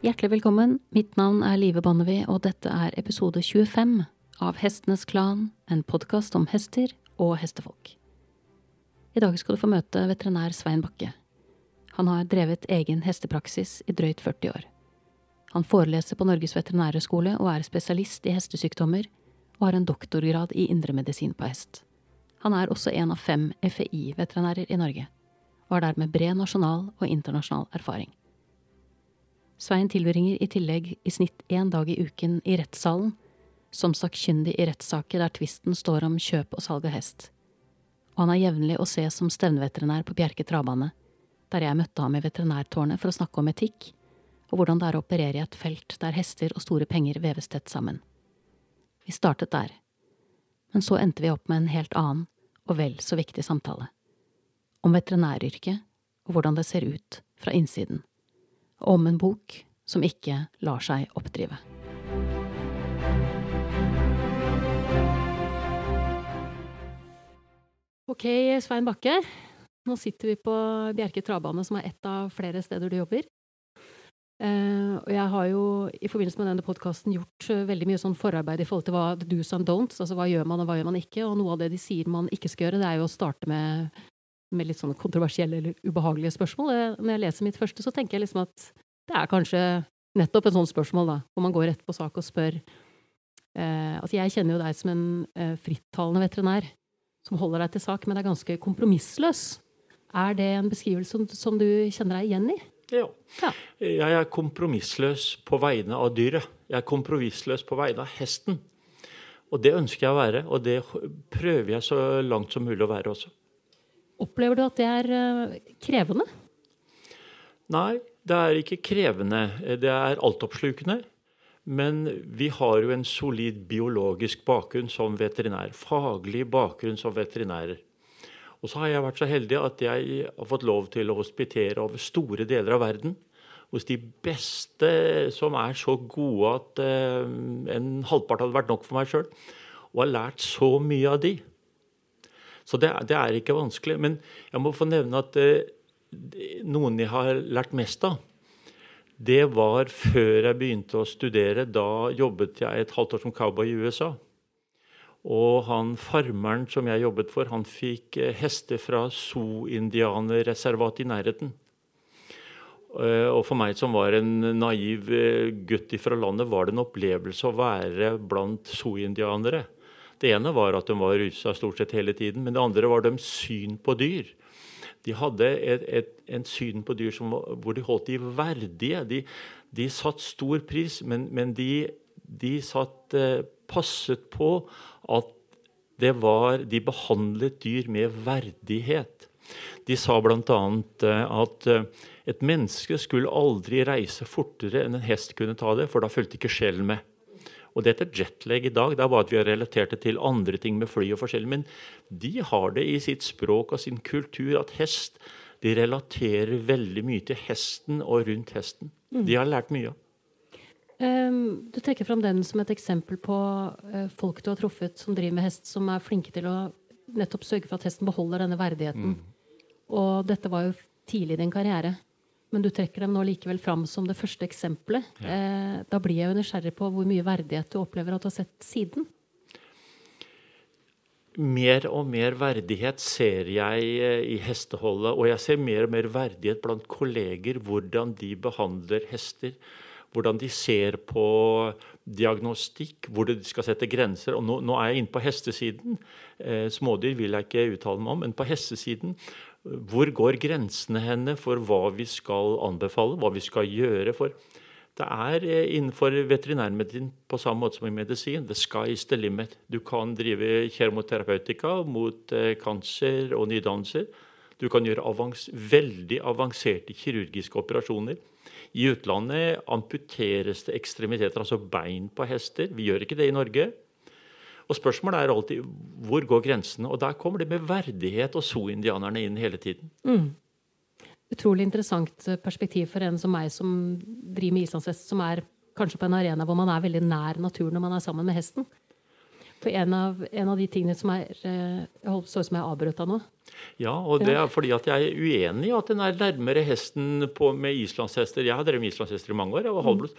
Hjertelig velkommen. Mitt navn er Live Bonnevie, og dette er episode 25 av Hestenes Klan, en podkast om hester og hestefolk. I dag skal du få møte veterinær Svein Bakke. Han har drevet egen hestepraksis i drøyt 40 år. Han foreleser på Norges veterinærhøgskole og er spesialist i hestesykdommer, og har en doktorgrad i indremedisin på hest. Han er også en av fem FEI-veterinærer i Norge, og har dermed bred nasjonal og internasjonal erfaring. Svein tilbringer i tillegg i snitt én dag i uken i rettssalen, som sakkyndig i rettssaker der tvisten står om kjøp og salg av hest. Og han er jevnlig å se som stevneveterinær på Bjerke travbane, der jeg møtte ham i veterinærtårnet for å snakke om etikk, og hvordan det er å operere i et felt der hester og store penger veves tett sammen. Vi startet der, men så endte vi opp med en helt annen og vel så viktig samtale. Om veterinæryrket og hvordan det ser ut fra innsiden om en bok som ikke lar seg oppdrive. Ok, Svein Bakke. Nå sitter vi på Bjerke travbane, som er ett av flere steder du jobber. Uh, og jeg har jo i forbindelse med denne podkasten gjort uh, veldig mye sånn forarbeid i forhold til hva the do's and don'ts, altså hva gjør man og hva gjør man ikke. Og noe av det de sier man ikke skal gjøre, det er jo å starte med med litt sånne kontroversielle eller ubehagelige spørsmål. Når jeg leser mitt første, så tenker jeg liksom at det er kanskje nettopp et sånt spørsmål, da, hvor man går rett på sak og spør eh, Altså, jeg kjenner jo deg som en eh, frittalende veterinær som holder deg til sak, men er ganske kompromissløs. Er det en beskrivelse som, som du kjenner deg igjen i? Ja. ja. Jeg er kompromissløs på vegne av dyret. Jeg er kompromissløs på vegne av hesten. Og det ønsker jeg å være, og det prøver jeg så langt som mulig å være også. Opplever du at det er uh, krevende? Nei, det er ikke krevende. Det er altoppslukende. Men vi har jo en solid biologisk bakgrunn som veterinær. Faglig bakgrunn som veterinærer. Og så har jeg vært så heldig at jeg har fått lov til å hospitere over store deler av verden. Hos de beste som er så gode at uh, en halvpart hadde vært nok for meg sjøl. Og har lært så mye av de. Så det, det, er ikke vanskelig. Men jeg må få nevne at eh, noen jeg har lært mest av, det var før jeg begynte å studere. Da jobbet jeg et halvt år som cowboy i USA. Og han farmeren som jeg jobbet for, han fikk eh, hester fra Zoo-indianerreservatet i nærheten. Eh, og for meg som var en naiv gutt fra landet, var det en opplevelse å være blant Sioux-indianere. Det ene var at de var rusa stort sett hele tiden, men det andre var deres syn på dyr. De hadde et, et, en syn på dyr som, hvor de holdt de verdige. De, de satt stor pris, men, men de, de satt eh, passet på at det var De behandlet dyr med verdighet. De sa bl.a. Eh, at eh, et menneske skulle aldri reise fortere enn en hest kunne ta det, for da fulgte ikke sjelen med. Og dette jetlag i dag, det er bare at vi har relatert det til andre ting med fly og forskjellig. Men de har det i sitt språk og sin kultur at hest De relaterer veldig mye til hesten og rundt hesten. Mm. De har lært mye. Um, du trekker fram den som et eksempel på uh, folk du har truffet som driver med hest, som er flinke til å nettopp sørge for at hesten beholder denne verdigheten. Mm. Og dette var jo tidlig i din karriere men du trekker dem nå likevel fram som det første eksempelet. Ja. Eh, da blir jeg jo nysgjerrig på hvor mye verdighet du opplever at du har sett siden. Mer og mer verdighet ser jeg eh, i hesteholdet. Og jeg ser mer og mer verdighet blant kolleger, hvordan de behandler hester. Hvordan de ser på diagnostikk, hvor de skal sette grenser. Og nå, nå er jeg inne på hestesiden. Eh, smådyr vil jeg ikke uttale meg om, men på hestesiden hvor går grensene henne for hva vi skal anbefale, hva vi skal gjøre? for det er eh, innenfor veterinærmedisin på samme måte som i medisin. The sky is the limit. Du kan drive kjermoterapeutika mot eh, kanser og nydannelser. Du kan gjøre avans veldig avanserte kirurgiske operasjoner. I utlandet amputeres det ekstremiteter, altså bein på hester. Vi gjør ikke det i Norge. Og spørsmålet er alltid hvor går grensene? Og der kommer det med verdighet og so-indianerne inn hele tiden. Mm. Utrolig interessant eh, perspektiv for en som meg, som driver med islandshest, som er kanskje på en arena hvor man er veldig nær naturen når man er sammen med hesten. For en av, en av de tingene som er eh, Jeg holdt så ut som jeg avbrøt deg nå. Ja, og det er fordi at jeg er uenig i at den er nærmere hesten på, med islandshester. Jeg har drevet med islandshester i mange år. jeg var halvblods.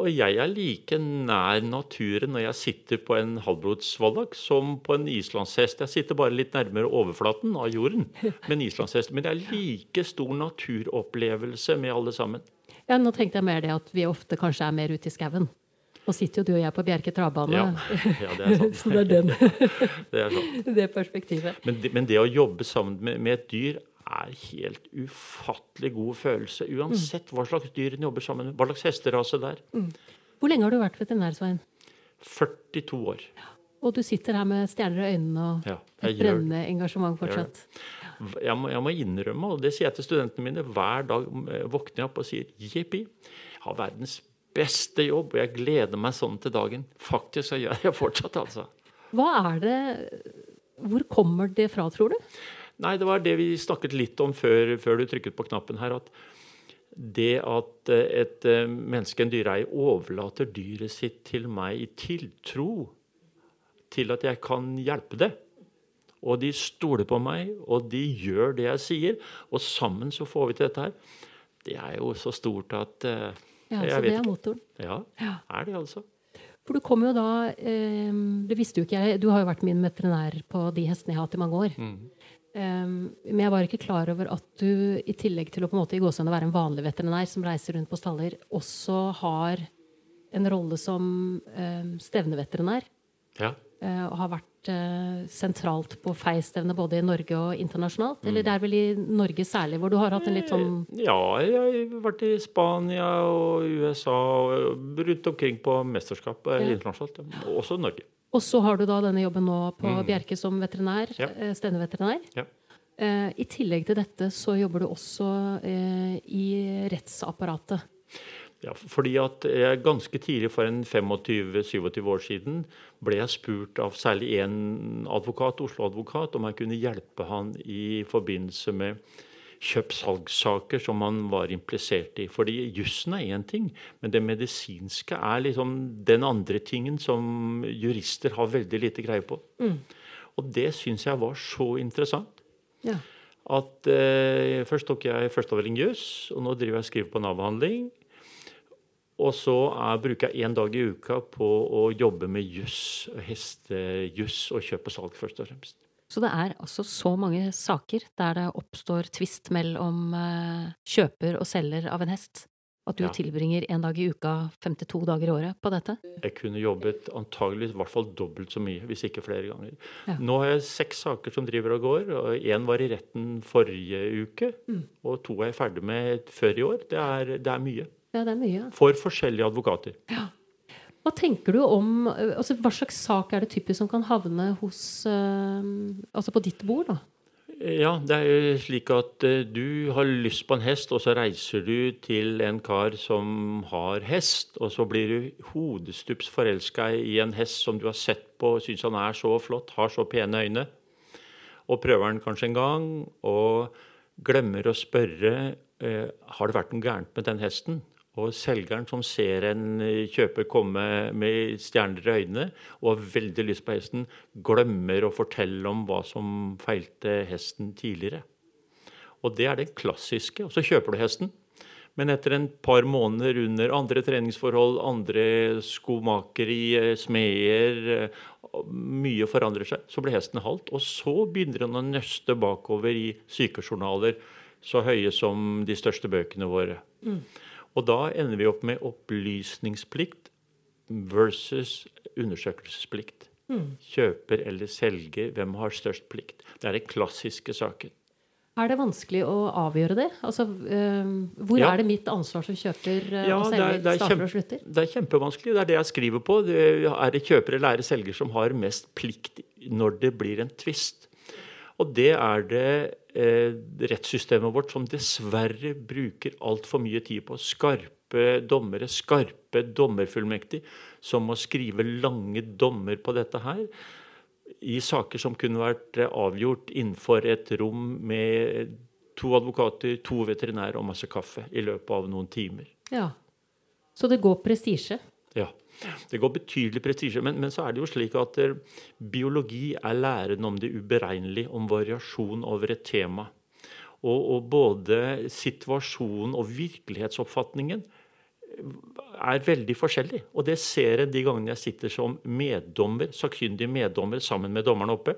Og jeg er like nær naturen når jeg sitter på en halvblodsvallak som på en islandshest. Jeg sitter bare litt nærmere overflaten av jorden med en islandshest. Men det er like stor naturopplevelse med alle sammen. Ja, Nå tenkte jeg mer det at vi ofte kanskje er mer ute i skauen. Nå sitter jo du og jeg på Bjerke travbane. Ja, ja det er sant. Så det er den. det er sant. det perspektivet. Men det, men det å jobbe sammen med, med, et dyr er helt ufattelig god følelse. Uansett hva slags dyr en jobber sammen med. Hva slags hesterase det er. Mm. Hvor lenge har du vært veterinær, Svein? 42 år. Og du sitter her med stjerner i øynene og ja, et brennende engasjement fortsatt. Jeg må, jeg må, innrømme, og det sier jeg til studentene mine hver dag, våkner jeg opp og sier jippi. Jeg har verdens beste jobb, og jeg gleder meg sånn til dagen. Faktisk så gjør jeg fortsatt, altså. Hva er det Hvor kommer det fra, tror du? Nei, det var det vi snakket litt om før, før du trykket på knappen her. at det at eh, et eh, menneske, en dyreeier, overlater dyret sitt til meg i tiltro til at jeg kan hjelpe det. Og de stoler på meg, og de gjør det jeg sier. Og sammen så får vi til dette her. Det er jo så stort at uh, Ja, Så det er motoren? Ja, ja, er det altså. For du kom jo da eh, Det visste jo ikke jeg. Du har jo vært min veterinær på de hestene jeg har hatt i mange år. Mm. Um, men jeg var ikke klar over at du i tillegg til å på en måte i gåsehudene være en vanlig veterinær som reiser rundt på staller, også har en rolle som um, stevneveterinær. Ja. Uh, og har vært uh, sentralt på feistevne både i Norge og internasjonalt? Mm. Eller det er vel i Norge særlig, hvor du har hatt en litt sånn Ja, jeg har vært i Spania og USA og rundt omkring på mesterskap ja. internasjonalt. Også Norge. Og så har du da denne jobben nå på mm. Bjerke som veterinær, ja. Eh, stevneveterinær. Ja. Eh, I tillegg til dette så jobber du også eh, i rettsapparatet. Ja, fordi at jeg ganske tidlig, for en 25-27 år siden, ble jeg spurt av særlig én advokat, Oslo-advokat, om jeg kunne hjelpe han i forbindelse med kjøp-salgssaker som man var implisert i. Fordi jussen er én ting, men det medisinske er liksom den andre tingen som jurister har veldig lite greie på. Mm. Og det syns jeg var så interessant. Ja. At eh, Først tok jeg førsteavdeling juss, og nå driver jeg og skriver på Nav-behandling. Og så er, bruker jeg én dag i uka på å jobbe med juss, hestejuss og kjøp og salg, først og fremst. Så det er altså så mange saker der det oppstår tvist mellom uh, kjøper og selger av en hest, at du ja. tilbringer en dag i uka 52 dager i året på dette? Jeg kunne jobbet antagelig i hvert fall dobbelt så mye, hvis ikke flere ganger. Ja. Nå har jeg seks saker som driver og går, og én var i retten forrige uke. Mm. Og to er jeg ferdig med før i år. Det er, det er mye. Ja, det er mye. For forskjellige advokater. Ja. Hva tenker du om altså Hva slags sak er det typisk som kan havne hos uh, Altså på ditt bord, da? Ja, det er jo slik at uh, du har lyst på en hest, og så reiser du til en kar som har hest, og så blir du hodestups forelska i en hest som du har sett på og syns han er så flott, har så pene øyne, og prøver den kanskje en gang, og glemmer å spørre har det vært noe gærent med den hesten. Og selgeren som ser en eh, kjøper komme med stjerner i øynene og har veldig lyst på hesten, glemmer å fortelle om hva som feilte hesten tidligere. Og det er det klassiske. Og så kjøper du hesten. Men etter en par måneder under andre treningsforhold, andre skomakeri, eh, smeder eh, Mye forandrer seg. Så blir hesten halt. Og så begynner han å nøste bakover i sykejournaler så høye som de største bøkene våre. Mm. Og da ender vi opp med opplysningsplikt versus undersøkelsesplikt. Mm. Kjøper eller selger, hvem har størst plikt? Det er den klassiske saken. Er det vanskelig å avgjøre det? Altså, øh, hvor ja. er det mitt ansvar som kjøper øh, ja, og selger det er, det starter kjempe, og slutter? Det er kjempevanskelig. Det er det jeg skriver på. Det er det kjøper eller er det selger som har mest plikt når det blir en tvist? Og det er det eh, rettssystemet vårt som dessverre bruker altfor mye tid på. Skarpe dommere, skarpe dommerfullmektig, som må skrive lange dommer på dette her. I saker som kunne vært avgjort innenfor et rom med to advokater, to veterinærer og masse kaffe i løpet av noen timer. Ja. Så det går prestisje? Ja. Det går betydelig prestisje. Men, men, så er det jo slik at uh, biologi er læren om det uberegnelige, om variasjon over et tema. Og, og både situasjonen og virkelighetsoppfatningen er veldig forskjellig. Og det ser jeg de gangene jeg sitter som meddommer, sakkyndig meddommer sammen med dommerne oppe.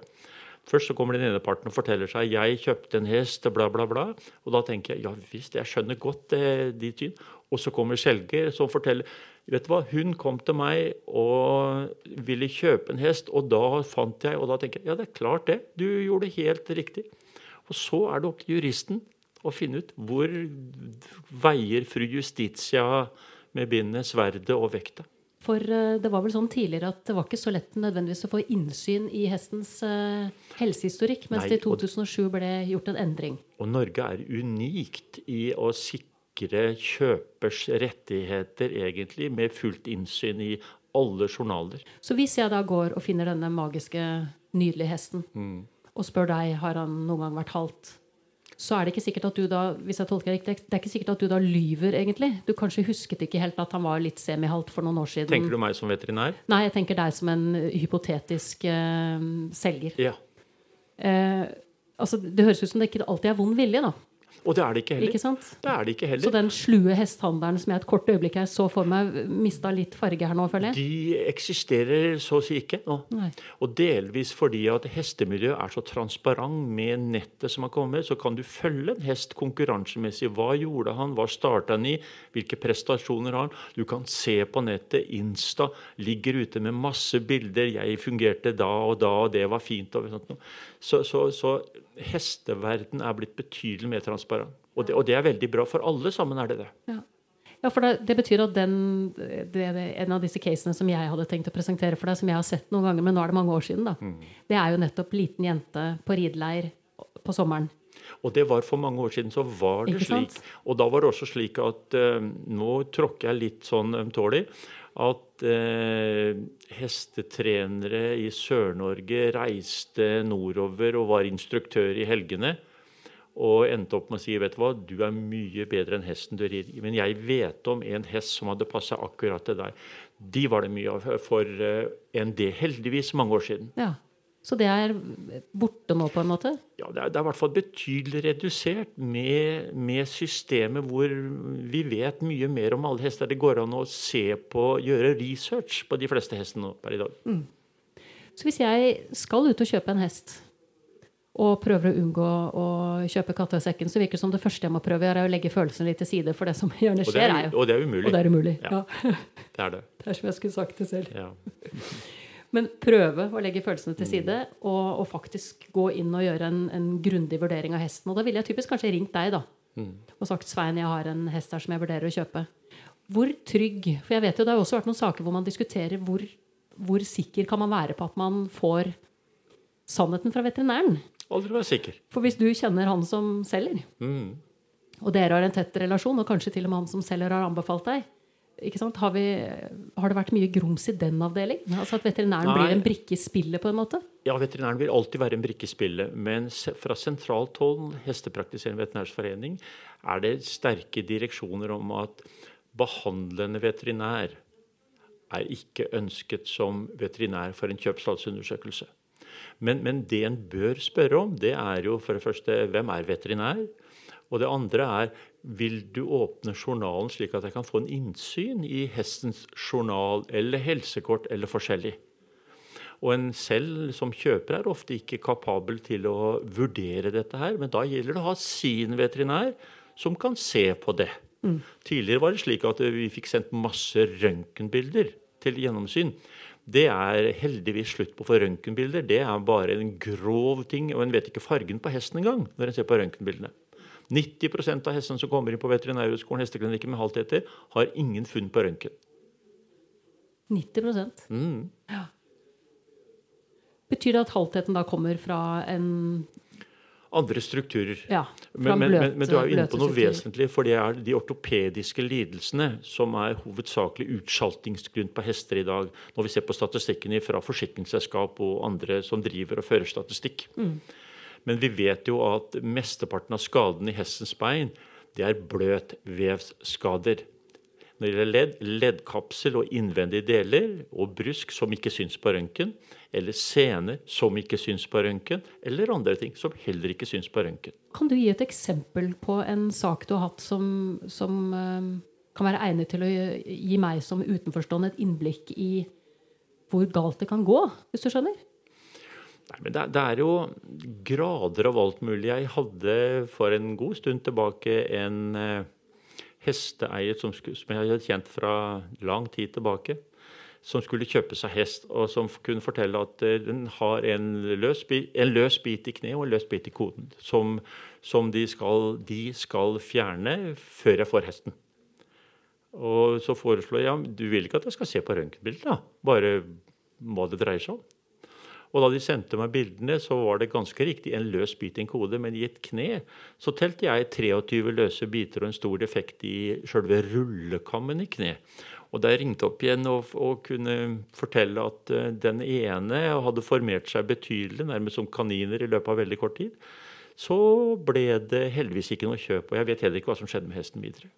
Først så kommer den ene parten og forteller seg 'jeg kjøpte en hest', bla, bla, bla. Og da tenker jeg ja visst, jeg skjønner godt det, de tyn. Og så kommer selger som forteller vet du hva, hun kom til meg og ville kjøpe en hest, og da fant jeg Og da tenker jeg ja, det er klart det. Du gjorde det helt riktig. Og så er det opp til juristen å finne ut hvor veier fru Justitia med bindet, sverdet og vekta. For uh, det var vel sånn tidligere at det var ikke så lett nødvendigvis å få innsyn i hestens uh, helsehistorikk, mens Nei, det i 2007 ble gjort en endring. Og Norge er unikt i å sikre kjøpers rettigheter, egentlig, med fullt innsyn i alle journaler. Så hvis jeg da går og finner denne magiske, nydelige hesten, mm. og spør deg har han noen gang vært halt så er det ikke sikkert at du da hvis jeg tolker riktig, det er ikke sikkert at du da lyver, egentlig. Du kanskje husket ikke helt at han var litt semihalt for noen år siden. Tenker du meg som veterinær? Nei, jeg tenker deg som en hypotetisk uh, selger. Ja. Uh, altså, det høres ut som det ikke alltid er vond vilje, da. Og det er det ikke heller. Ikke sant? Det er det ikke heller. Så den slue hesthandleren som jeg et kort øyeblikk her så for meg, mista litt farge her nå, føler jeg? De eksisterer så å si ikke nå. Nei. Og delvis fordi at hestemiljøet er så transparent med nettet som har kommet, så kan du følge en hest konkurransemessig. Hva gjorde han, hva starta han i, hvilke prestasjoner har han? Du kan se på nettet. Insta ligger ute med masse bilder. Jeg fungerte da og da, og det var fint. og sånt. Så, så, så hesteverden er blitt betydelig mer transparent. Og det, og det, er veldig bra. For alle sammen er det det. Ja. Ja, for det, det betyr at den, det, En av disse casene som jeg hadde tenkt å presentere for deg, som jeg har sett noen ganger, men nå er det mange år siden, da, mm. det er jo nettopp liten jente på rideleir på sommeren. Og det var for mange år siden så var det slik. Og da var det også slik at uh, Nå tråkker jeg litt sånn ømtålig at eh, hestetrenere i Sør-Norge reiste nordover og var instruktør i helgene. Og endte opp med å si vet du hva, du er mye bedre enn hesten du rir. Men jeg vet om en hest som hadde passa akkurat til deg. De var det mye av for eh, en del, heldigvis mange år siden. Ja. Så det er borte nå, på en måte? Ja, det er, det er i hvert fall betydelig redusert med, med, systemet hvor vi vet mye mer om alle hester. Det går an å se på, gjøre research på de fleste hestene per i dag. Mm. Så hvis jeg skal ut og kjøpe en hest, og prøver å unngå å kjøpe katta så virker det som det første jeg må prøve, er å legge følelsene litt til side. For det som gjerne skjer, er, jo Og det er umulig. Og det er umulig, ja. ja. Det er det. Det er som jeg skulle sagt det selv. Ja. Men prøve å legge følelsene til side og, og faktisk gå inn og gjøre en, en grundig vurdering av hesten. Og da ville jeg typisk kanskje ringt deg da, mm. og sagt Svein, jeg har en hest her som jeg vurderer å kjøpe. Hvor trygg For jeg vet jo det har også vært noen saker hvor man diskuterer hvor, hvor sikker kan man være på at man får sannheten fra veterinæren. Aldri være sikker. For hvis du kjenner han som selger, mm. og dere har en tett relasjon, og kanskje til og med han som selger har anbefalt deg, har, vi, har, det vært mye grums i den avdelingen? Altså At veterinæren Nei. blir en brikke i spillet? på en måte? Ja, veterinæren vil alltid være en brikke i spillet. Men fra sentralt hold, Hestepraktiserende veterinærsforening, er det sterke direksjoner om at behandlende veterinær er ikke ønsket som veterinær for en kjøpssalgsundersøkelse. Men, men det en bør spørre om, det er jo for det første hvem er veterinær? Og det andre er vil du åpne journalen slik at jeg kan få en innsyn i hestens journal eller helsekort eller forskjellig. Og en selv som kjøper er ofte ikke kapabel til å vurdere dette her, men da gjelder det å ha sin veterinær som kan se på det. Mm. Tidligere var det slik at vi fikk sendt masse røntgenbilder til gjennomsyn. Det er heldigvis slutt på for røntgenbilder. Det er bare en grov ting, og en vet ikke fargen på hesten engang når en ser på røntgenbildene. 90% av hestene som kommer inn på Veterinærhøgskolen hesteklinikken med halvteter, har ingen funn på røntgen. 90 mm. ja. Betyr det at halvtheten da kommer fra en andre strukturer. Ja, men, men, men, men, du er jo inne på noe vesentlig, for det er de ortopediske lidelsene som er hovedsakelig utskjaltingsgrunn på hester i dag, når vi ser på statistikken fra forsikringsselskap og andre som driver og fører statistikk. Mm. Men vi vet jo at mesteparten av skadene i hestens bein det er bløtvevsskader. når det gjelder ledd, leddkapsel og innvendige deler, og brusk som ikke syns på røntgen, eller sener som ikke syns på røntgen, eller andre ting som heller ikke syns på røntgen. Kan du gi et eksempel på en sak du har hatt som, som uh, kan være egnet til å gi meg som utenforstående et innblikk i hvor galt det kan gå, hvis du skjønner? Nei, men det, det, er jo grader av alt mulig. Jeg hadde for en god stund tilbake en eh, hesteeier som, som, jeg hadde kjent fra lang tid tilbake, som skulle kjøpe seg hest, og som kunne fortelle at eh, den har en løs, en løs, bit i kneet og en løs bit i koden, som, som de, skal, de, skal, fjerne før jeg får hesten. Og så foreslår jeg ja, du vil ikke at jeg skal se på røntgenbildet, da? Bare hva det dreier seg om. Og da de sendte meg bildene, så var det ganske riktig en løs bit i en kode, men i et kne så telte jeg 23 løse biter og en stor defekt i sjølve rullekammen i kne. Og da jeg ringte opp igjen og, og kunne fortelle at uh, den ene hadde formert seg betydelig, nærmest som kaniner i løpet av veldig kort tid, så ble det heldigvis ikke noe kjøp. Og jeg vet heller ikke hva som skjedde med hesten videre.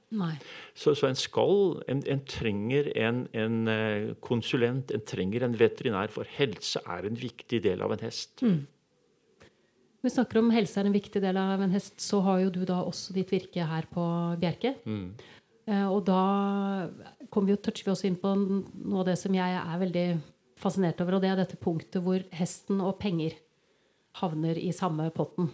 Så, så, en skal En, en trenger en, en, eh, konsulent, en trenger en veterinær, for helse er en viktig del av en hest. Mm. vi snakker om helse er en viktig del av en hest, så har jo du da også ditt virke her på Bjerke. Mm. Eh, og da kommer vi, toucher vi også inn på noe av det som jeg er veldig fascinert over, og det er dette punktet hvor hesten og penger havner i samme potten.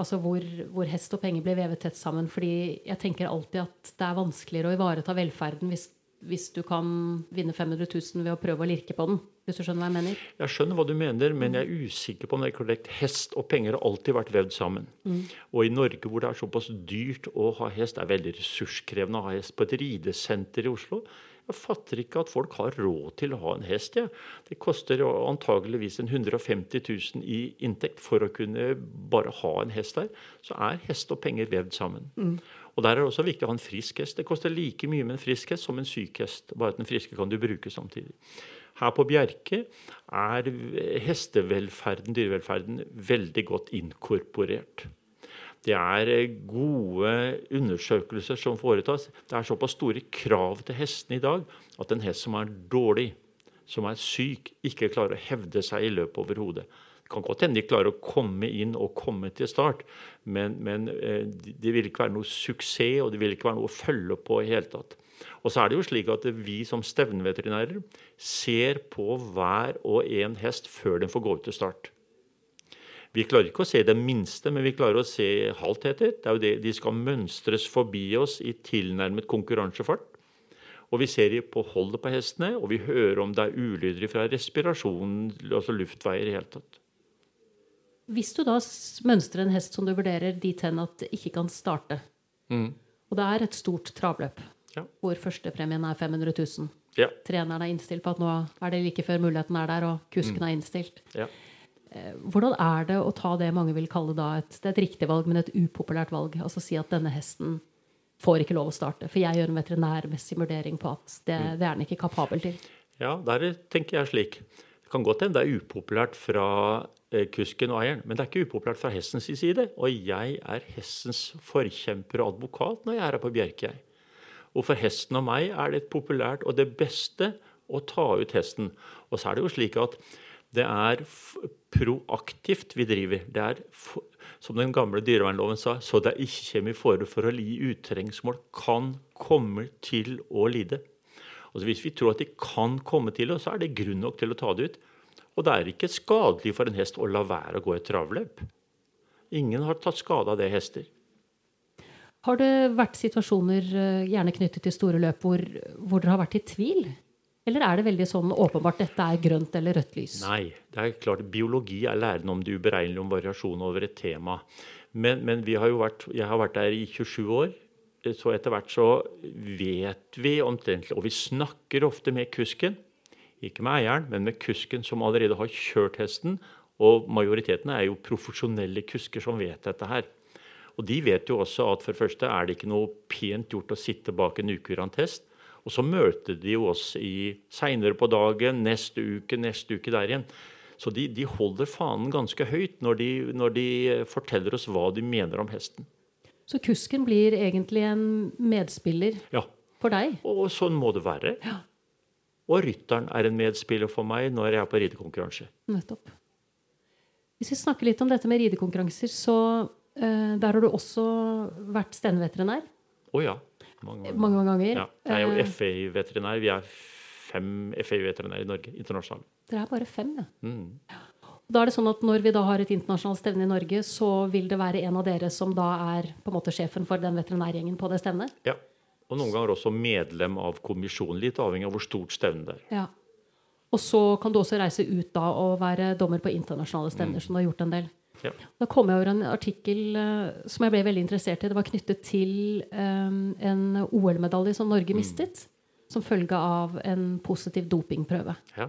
Altså hvor, hvor, hest og penger blir vevet tett sammen. Fordi jeg tenker alltid at det er vanskeligere å ivareta velferden hvis, hvis, du kan vinne 500 000 ved å prøve å lirke på den. Hvis du skjønner hva jeg mener? Jeg skjønner hva du mener, men jeg er usikker på om det er korrekt. Hest og penger har alltid vært vevd sammen. Mm. Og i Norge hvor det er såpass dyrt å ha hest, det er veldig ressurskrevende å ha hest på et ridesenter i Oslo. Jeg fatter ikke at folk har råd til å ha en hest. Ja. Det koster antageligvis en 150 000 i inntekt for å kunne bare ha en hest der. Så er hest og penger vevd sammen. Mm. Og Der er det også viktig å ha en frisk hest. Det koster like mye med en frisk hest som en syk hest. Bare at den friske kan du bruke samtidig. Her på Bjerke er hestevelferden, dyrevelferden, veldig godt inkorporert. Det er eh, gode undersøkelser som foretas. Det er såpass store krav til hestene i dag at en hest som er dårlig, som er syk, ikke klarer å hevde seg i løpet overhodet. Det kan godt hende de klarer å komme inn og komme til start, men, men eh, det vil ikke være noe suksess, og det vil ikke være noe å følge på i hele tatt. Og så er det jo slik at vi som stevneveterinærer ser på hver og en hest før den får gå ut til start. Vi klarer ikke å se det minste, men vi klarer å se halvtheter. Det er jo det, De skal mønstres forbi oss i tilnærmet konkurransefart. Og vi ser på holdet på hestene, og vi hører om det er ulyder fra respirasjonen, altså luftveier i hele tatt. Hvis du da mønstrer en hest som du vurderer dit hen at det ikke kan starte, mm. og det er et stort travløp ja. hvor førstepremien er 500 000, ja. treneren er innstilt på at nå er det like før muligheten er der, og kusken mm. er innstilt ja. Eh, hvordan er det å ta det mange vil kalle et, det er et riktig valg, men et upopulært valg? Altså si at denne hesten får ikke lov å starte. For jeg gjør en veterinærmessig vurdering på at det, mm. det er den ikke kapabel til. Ja, der tenker jeg slik. Det kan godt hende det er upopulært fra eh, kusken og eieren, men det er ikke upopulært fra hestens side. Og jeg er hestens forkjemper og advokat når jeg er her på Bjerke. Og for hesten og meg er det populært og det beste å ta ut hesten. Og så er det jo slik at det er proaktivt vi driver. Det er, som den gamle dyrevernloven sa, så det er ikke kommer i fare for å li utrengsmål, kan komme til å lide. Altså Hvis vi tror at de kan komme til oss, så er det grunn nok til å ta det ut. Og det er ikke skadelig for en hest å la være å gå et travløp. Ingen har tatt skade av det hester. Har det vært situasjoner, eh, gjerne knyttet til store løp, hvor, hvor dere har vært i tvil? Eller er det veldig sånn åpenbart dette er grønt eller rødt lys? Nei, det er klart biologi er læren om det uberegnelige, om variasjon over et tema. Men, men har vært, jeg har vært der i 27 år. Så etter hvert så vet vi omtrent og vi snakker ofte med kusken. Ikke med eieren, men med kusken som allerede har kjørt hesten. Og majoriteten er jo profesjonelle kusker som vet dette her. Og de vet jo også at for det første er det ikke noe pent gjort å sitte bak en ukurant hest. Og så møter de jo oss i seinere på dagen, neste uke, neste uke der igjen. Så de, de holder fanen ganske høyt når de, når de, forteller oss hva de mener om hesten. Så kusken blir egentlig en medspiller? Ja. for deg. Og sånn må det være. Ja. Og rytteren er en medspiller for meg når jeg er på ridekonkurranse. Nettopp. Hvis vi snakker litt om dette med ridekonkurranser, så uh, der har du også vært stendeveterinær Å ja. Mange ganger. mange, mange ganger. Ja, jeg er jo Eh, FAI-veterinær. Vi er fem FAI-veterinærer i Norge internasjonalt. Dere er bare fem, ja. Mm. Da er det sånn at Når vi da har et internasjonalt stevne i Norge, så vil det være en av dere som da er på en måte sjefen for den veterinærgjengen på det stevnet? Ja. Og noen ganger også medlem av kommisjonen, litt avhengig av hvor stort stevne det er. Ja. Og så kan du også reise ut da og være dommer på internasjonale stevner, som du har gjort en del. Ja. Da kom jeg over en artikkel uh, som jeg ble veldig interessert i. Det var knyttet til um, en OL-medalje som Norge mistet. Som følge av en positiv dopingprøve. Ja.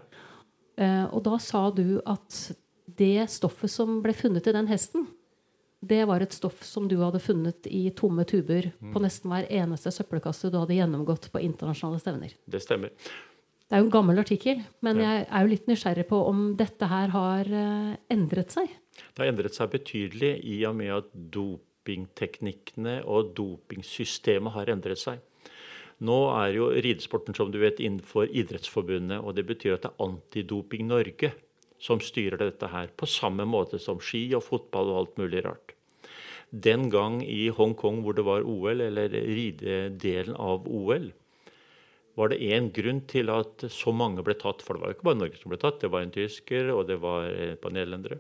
Uh, og da sa du at det stoffet som ble funnet i den hesten, det var et stoff som du hadde funnet i tomme tuber på nesten hver eneste søppelkasse du hadde gjennomgått på internasjonale stevner. Det stemmer. Det er jo en gammel artikkel, men Ja. jeg er jo litt nysgjerrig på om dette her har eh, endret seg. Det har endret seg betydelig i og med at dopingteknikkene og dopingsystemet har endret seg. Nå er jo ridesporten som du vet, innenfor Idrettsforbundet, og det betyr at det er Antidoping Norge som styrer dette her, på samme måte som ski og fotball og alt mulig rart. Den gang i Hongkong hvor det var OL, eller ridedelen av OL, var det én grunn til at så mange ble tatt. For det var jo ikke bare Norge som ble tatt, det var en tysker, og det var et par nederlendere.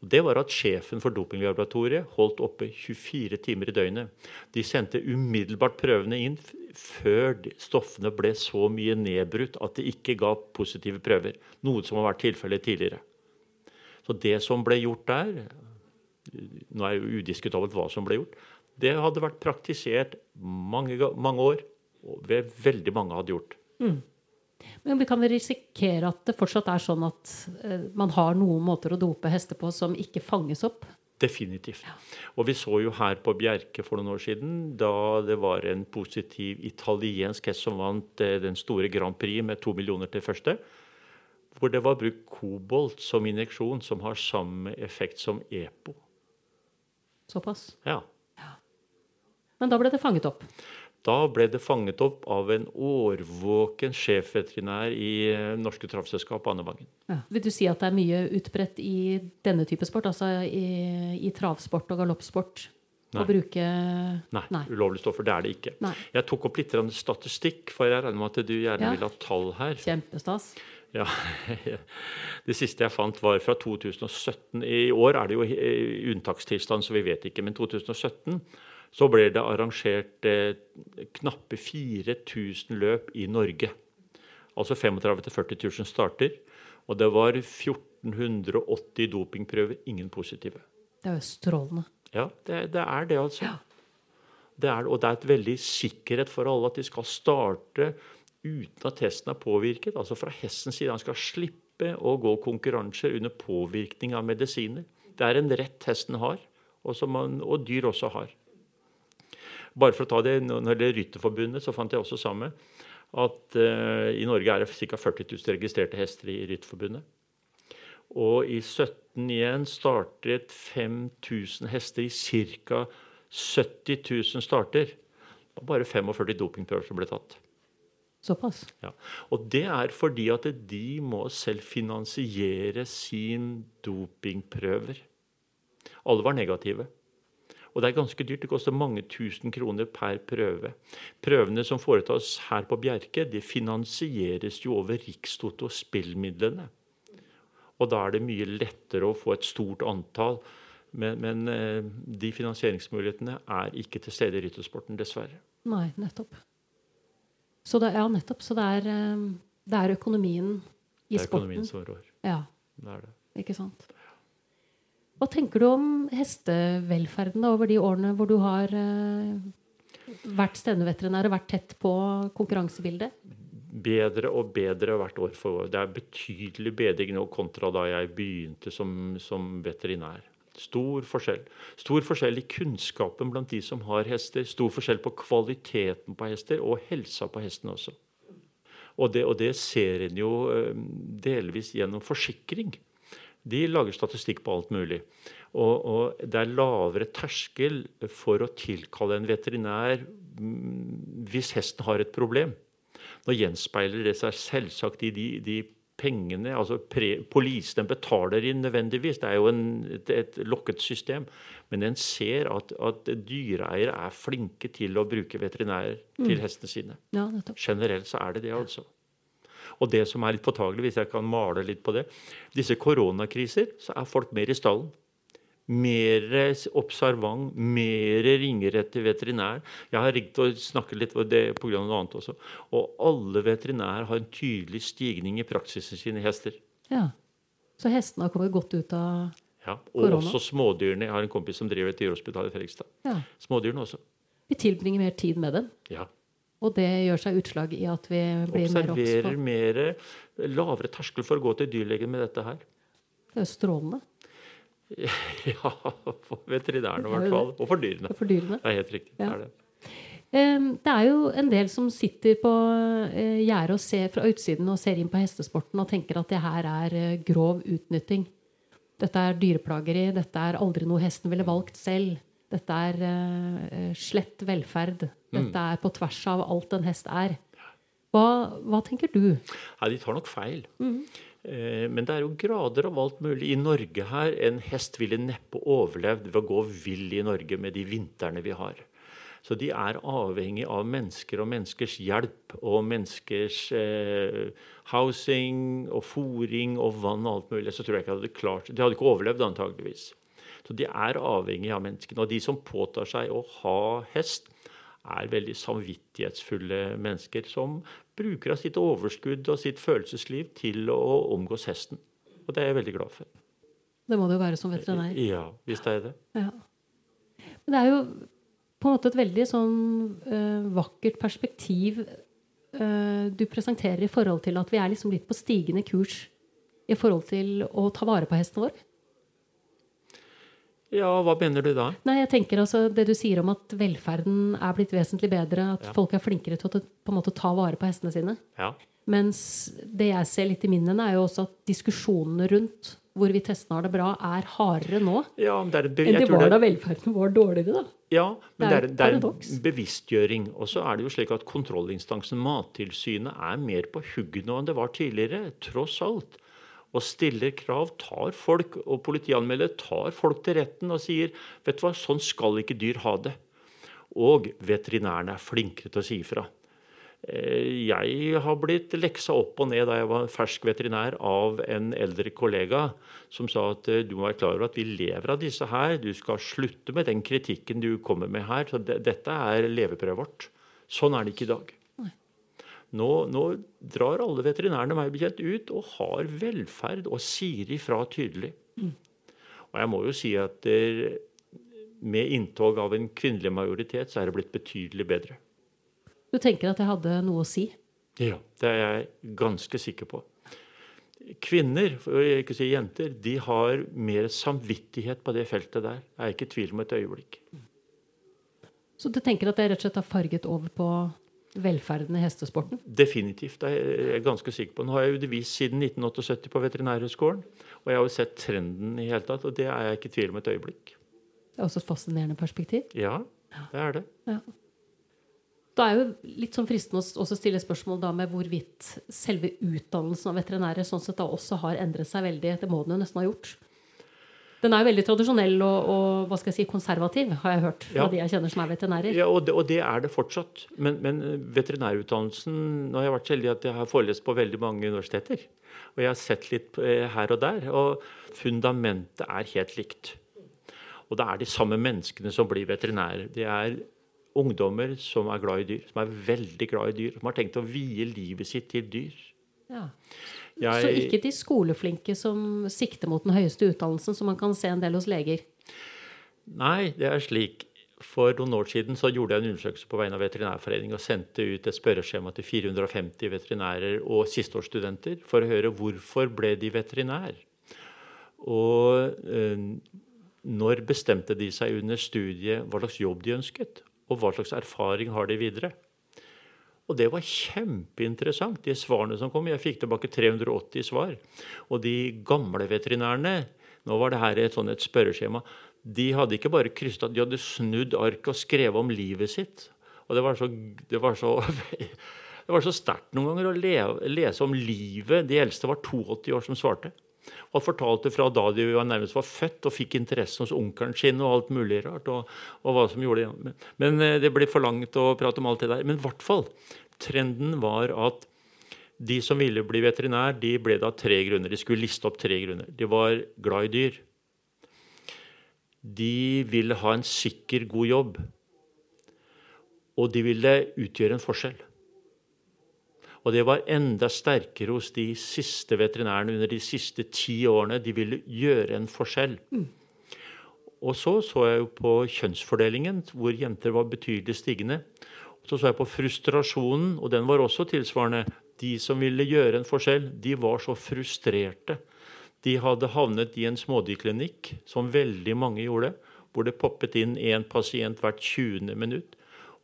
Og Det var at sjefen for dopinglaboratoriet holdt oppe 24 timer i døgnet. De sendte umiddelbart prøvene inn før stoffene ble så mye nedbrutt at det ikke ga positive prøver. Noe som har vært tilfellet tidligere. Så det som ble gjort der, nå er jo udiskutabelt hva som ble gjort, det hadde vært praktisert mange, mange år, ved veldig mange hadde gjort. Men vi kan risikere at det fortsatt er sånn at eh, man har noen måter å dope hester på som ikke fanges opp? Definitivt. Og vi så jo her på Bjerke for noen år siden, da det var en positiv italiensk hest som vant eh, den store Grand Prix med to millioner til første, hvor det var brukt kobolt som injeksjon, som har samme effekt som EPO. Såpass. Ja. Men da ble det fanget opp. Da ble det fanget opp av en årvåken sjefveterinær i eh, Norske Travselskap, Anne Vangen. Ja. Vil du si at det er mye utbredt i denne type sport, altså i, i travsport og galoppsport, Nei. å bruke Nei, Nei. ulovlige stoffer. Det er det ikke. Nei. Jeg tok opp litt statistikk, for jeg regner med at du gjerne Ja. vil ha tall her. Kjempestas. Ja, Det siste jeg fant, var fra 2017. I år er det jo unntakstilstand, så vi vet ikke. Men 2017 så ble det arrangert eh, knappe 4000 løp i Norge. Altså 35 000-40 000 starter. Og det var 1480 dopingprøver, ingen positive. Det er jo strålende. Ja, det, det er det, altså. Det er, og det er et veldig sikkerhet for alle at de skal starte uten at hesten er påvirket. Altså fra hestens side. Han skal slippe å gå konkurranser under påvirkning av medisiner. Det er en rett hesten har, og, som man, og dyr også har. Bare for å ta det, Når det gjelder Rytterforbundet, så fant jeg også samme at uh, i Norge er det ca. 40 000 registrerte hester i Rytterforbundet. Og i 17 igjen startet 5000 hester i ca. 70 000 starter. Det var bare 45 dopingprøver som ble tatt. Såpass. Ja. Og det er fordi at de må selv finansiere sin dopingprøver. Alle var negative. Og det er ganske dyrt. Det koster mange tusen kroner per prøve. Prøvene som foretas her på Bjerke, de finansieres jo over Rikstoto og spillmidlene. Og da er det mye lettere å få et stort antall. Men, men eh, de finansieringsmulighetene er ikke til stede i ryttersporten, dessverre. Nei, nettopp. Så det, ja, nettopp. Så det er, eh, det er økonomien i sporten. Det er økonomien som rår. Ja, Det er det. ikke sant. Hva tenker du om hestevelferden da, over de årene hvor du har eh, vært stevneveterinær og vært tett på konkurransebildet? bedre og bedre hvert år for år. Det er betydelig bedring nå kontra da jeg begynte som, som veterinær. Stor forskjell. Stor forskjell i kunnskapen blant de som har hester. Stor forskjell på kvaliteten på hester og helsa på hestene også. Og det, og det ser en jo eh, delvis gjennom forsikring. De lager statistikk på alt mulig. Og, og det er lavere terskel for å tilkalle en veterinær mm, hvis hesten har et problem. Nå gjenspeiler det seg selvsagt i de, de pengene altså pre, Polisene betaler inn nødvendigvis, det er jo en, et, et, lokket system. Men en ser at, at dyreeiere er flinke til å bruke veterinærer mm. til hestene sine. Ja, Generelt så er det det, altså. Og det som er litt påtagelig, hvis jeg kan male litt på det Disse koronakriser, så er folk mer i stallen mer observant, mer ringer etter veterinær. Jeg har ringt og snakket litt om det pga. noe annet også. Og alle veterinærer har en tydelig stigning i praksisen sin i hester. Ja, Så hestene har kommet godt ut av ja, og korona? også smådyrene. Jeg har en kompis som driver et dyrehospital i Fredrikstad. Ja. Smådyrene også. Vi tilbringer mer tid med dem. Ja. Og det gjør seg utslag i at vi blir mer obs på Observerer mer lavere terskel for å gå til dyrlegen med dette her. Det er jo strålende. Ja, for veterinærene i hvert fall. Og for dyrene. For dyrene. Det er helt riktig. Ja. Det, er det. det er jo en del som sitter på eh, gjerdet og ser fra utsiden og ser inn på hestesporten og tenker at det her er eh, grov utnytting. Dette er dyreplageri. Dette er aldri noe hesten ville valgt selv. Dette er uh, slett velferd. Dette mm. er på tvers av alt en hest er. Hva, hva tenker du? Ja, de tar nok feil. Mm. Eh, men det er jo grader av alt mulig. I Norge her, En hest ville neppe overlevd ved å gå vill i Norge med de vintrene vi har. Så de er avhengig av mennesker og menneskers hjelp og menneskers eh, housing og fòring og vann og alt mulig. Så tror jeg ikke hadde klart De hadde ikke overlevd, antageligvis. Så de er avhengig av menneskene. Og de som påtar seg å ha hest, er veldig samvittighetsfulle mennesker som bruker av sitt overskudd og sitt følelsesliv til å omgås hesten. Og det er jeg veldig glad for. Det må det jo være som veterinær. Ja, hvis det er det. Ja. Men det er jo på en måte et veldig sånn uh, vakkert perspektiv uh, du presenterer i forhold til at vi er liksom litt på stigende kurs i forhold til å ta vare på hesten vår. Ja, hva mener du da? Nei, jeg tenker altså Det du sier om at velferden er blitt vesentlig bedre, at ja. folk er flinkere til å på en måte ta vare på hestene sine. Ja. Mens det jeg ser litt i minnene, er jo også at diskusjonene rundt hvorvidt hestene har det bra, er hardere nå ja, det er, enn det var da velferden var dårligere. da. Ja, men det er, det er, det er en bevisstgjøring. Og så er det jo slik at kontrollinstansen Mattilsynet er mer på hugget nå enn det var tidligere. Tross alt og stiller krav, tar folk og politianmelder tar folk til retten og sier vet du hva, sånn skal ikke dyr ha det. Og veterinærene er flinkere til å si ifra. Eh, jeg har blitt leksa opp og ned da jeg var fersk veterinær av en eldre kollega som sa at eh, du må være klar over at vi lever av disse her. Du skal slutte med den kritikken du kommer med her. Så dette er leveprøvet vårt. Sånn er det ikke i dag. Nå, nå, drar alle veterinærene meg bekjent ut og har velferd og sier ifra tydelig. Mm. Og jeg må jo si at der, med inntog av en kvinnelig majoritet, så er det blitt betydelig bedre. Du tenker at det hadde noe å si? Ja, det er jeg ganske sikker på. Kvinner, for å ikke si jenter, de har mer samvittighet på det feltet der. Jeg er ikke i tvil om et øyeblikk. Så du tenker at det rett og slett har farget over på velferden i hestesporten? Definitivt. Det er jeg ganske sikker på. Nå har jeg undervist siden 1978 på Veterinærhøgskolen. Og jeg har jo sett trenden i hele tatt, og det er jeg ikke i tvil om et øyeblikk. Det er også et fascinerende perspektiv. Ja, det er det. Ja. Da er jo litt sånn fristende å stille spørsmål da med hvorvidt selve utdannelsen av veterinærer sånn sett da også har endret seg veldig. Det må den jo nesten ha gjort. Den er jo veldig tradisjonell og, og, hva skal jeg si, konservativ, har jeg hørt fra ja. de jeg kjenner som er veterinærer. Ja, og det, og det er det fortsatt. Men, men, veterinærutdannelsen Nå har jeg vært så heldig at jeg har forelest på veldig mange universiteter. Og jeg har sett litt eh, her og der. Og fundamentet er helt likt. Og det er de samme menneskene som blir veterinærer. Det er ungdommer som er glad i dyr. Som er veldig glad i dyr. Som har tenkt å vie livet sitt til dyr. Ja. Jeg, så ikke de skoleflinke som sikter mot den høyeste utdannelsen, som man kan se en del hos leger? Nei, det er slik. For noen år siden så gjorde jeg en undersøkelse på vegne av Veterinærforeningen og sendte ut et spørreskjema til 450 veterinærer og sisteårsstudenter for å høre hvorfor ble de veterinær. Og eh, når bestemte de seg under studiet hva slags jobb de ønsket, og hva slags erfaring har de videre? Og det var kjempeinteressant, de svarene som kom. Jeg fikk tilbake 380 svar. Og de gamle veterinærene Nå var det her et, sånn et spørreskjema. De hadde ikke bare krysset, de hadde snudd arket og skrevet om livet sitt. Og det var så, det var så, det var så sterkt noen ganger å leve, lese om livet. De eldste var 82 år som svarte. Og fortalte fra da de nærmest var født og fikk interessen hos onkelen sin og alt mulig rart. og, og hva som gjorde det. Men, men eh, det ble for langt å prate om alt det der. Men i hvert fall, trenden var at de som ville bli veterinær, de ble da tre grunner. De skulle liste opp tre grunner. De var glad i dyr. De ville ha en sikker, god jobb. Og de ville utgjøre en forskjell. Og det var enda sterkere hos de siste veterinærene under de siste ti årene. De ville gjøre en forskjell. Mm. Og så så jeg jo på kjønnsfordelingen, hvor jenter var betydelig stigende. Så så jeg på frustrasjonen, og den var også tilsvarende. De som ville gjøre en forskjell, de var så frustrerte. De hadde havnet i en smådyrklinikk, som veldig mange gjorde, hvor det poppet inn én pasient hvert 20. minutt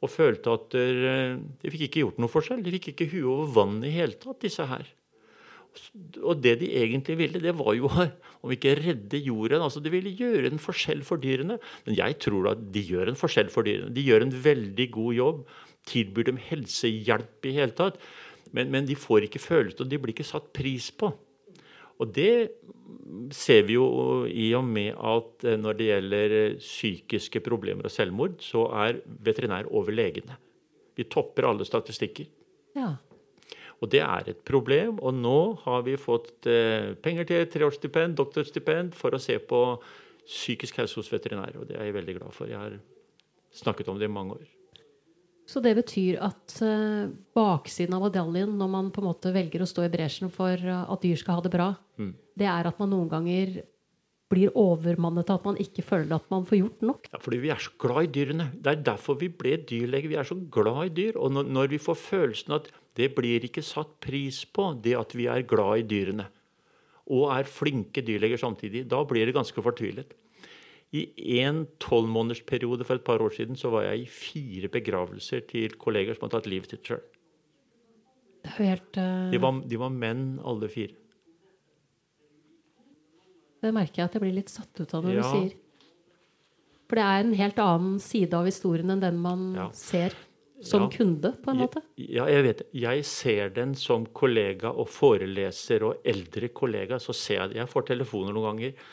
og følte at eh, de fikk ikke gjort noe forskjell. De fikk ikke huet over vann i hele tatt, disse her. Og det de egentlig ville, det var jo om ikke redde jorden. altså De ville gjøre en forskjell for dyrene. Men jeg tror at de gjør en forskjell for dyrene. De gjør en veldig god jobb. Tilbyr dem helsehjelp i hele tatt. Men, men de får ikke følelse, og de blir ikke satt pris på. Og det ser vi jo i og med at eh, når det gjelder eh, psykiske problemer og selvmord, så er veterinær over legene. Vi topper alle statistikker. Ja. Og det er et problem. Og nå har vi fått eh, penger til treårsstipend, doktorstipend, for å se på psykisk helse hos veterinærer. Og det er jeg veldig glad for. Jeg har snakket om det i mange år. Så det betyr at uh, baksiden av medaljen når man på en måte velger å stå i bresjen for uh, at dyr skal ha det bra, mm. det er at man noen ganger blir overmannet av at man ikke føler at man får gjort nok. Ja, fordi vi er så glad i dyrene. Det er derfor vi ble dyrleger. Vi er så glad i dyr. Og når, når vi får følelsen at det blir ikke satt pris på, det at vi er glad i dyrene, og er flinke dyrleger samtidig, da blir det ganske fortvilet. I en tolvmånedersperiode for et par år siden så var jeg i fire begravelser til kolleger som hadde tatt livet sitt sjøl. Uh... de, de var menn, alle fire. Det merker jeg at jeg blir litt satt ut av når ja. du sier. For det er en helt annen side av historien enn den man ja. ser som ja. kunde, på en måte? Ja, jeg vet. Jeg ser den som kollega og foreleser og eldre kollega. Så ser jeg det. Jeg får telefoner noen ganger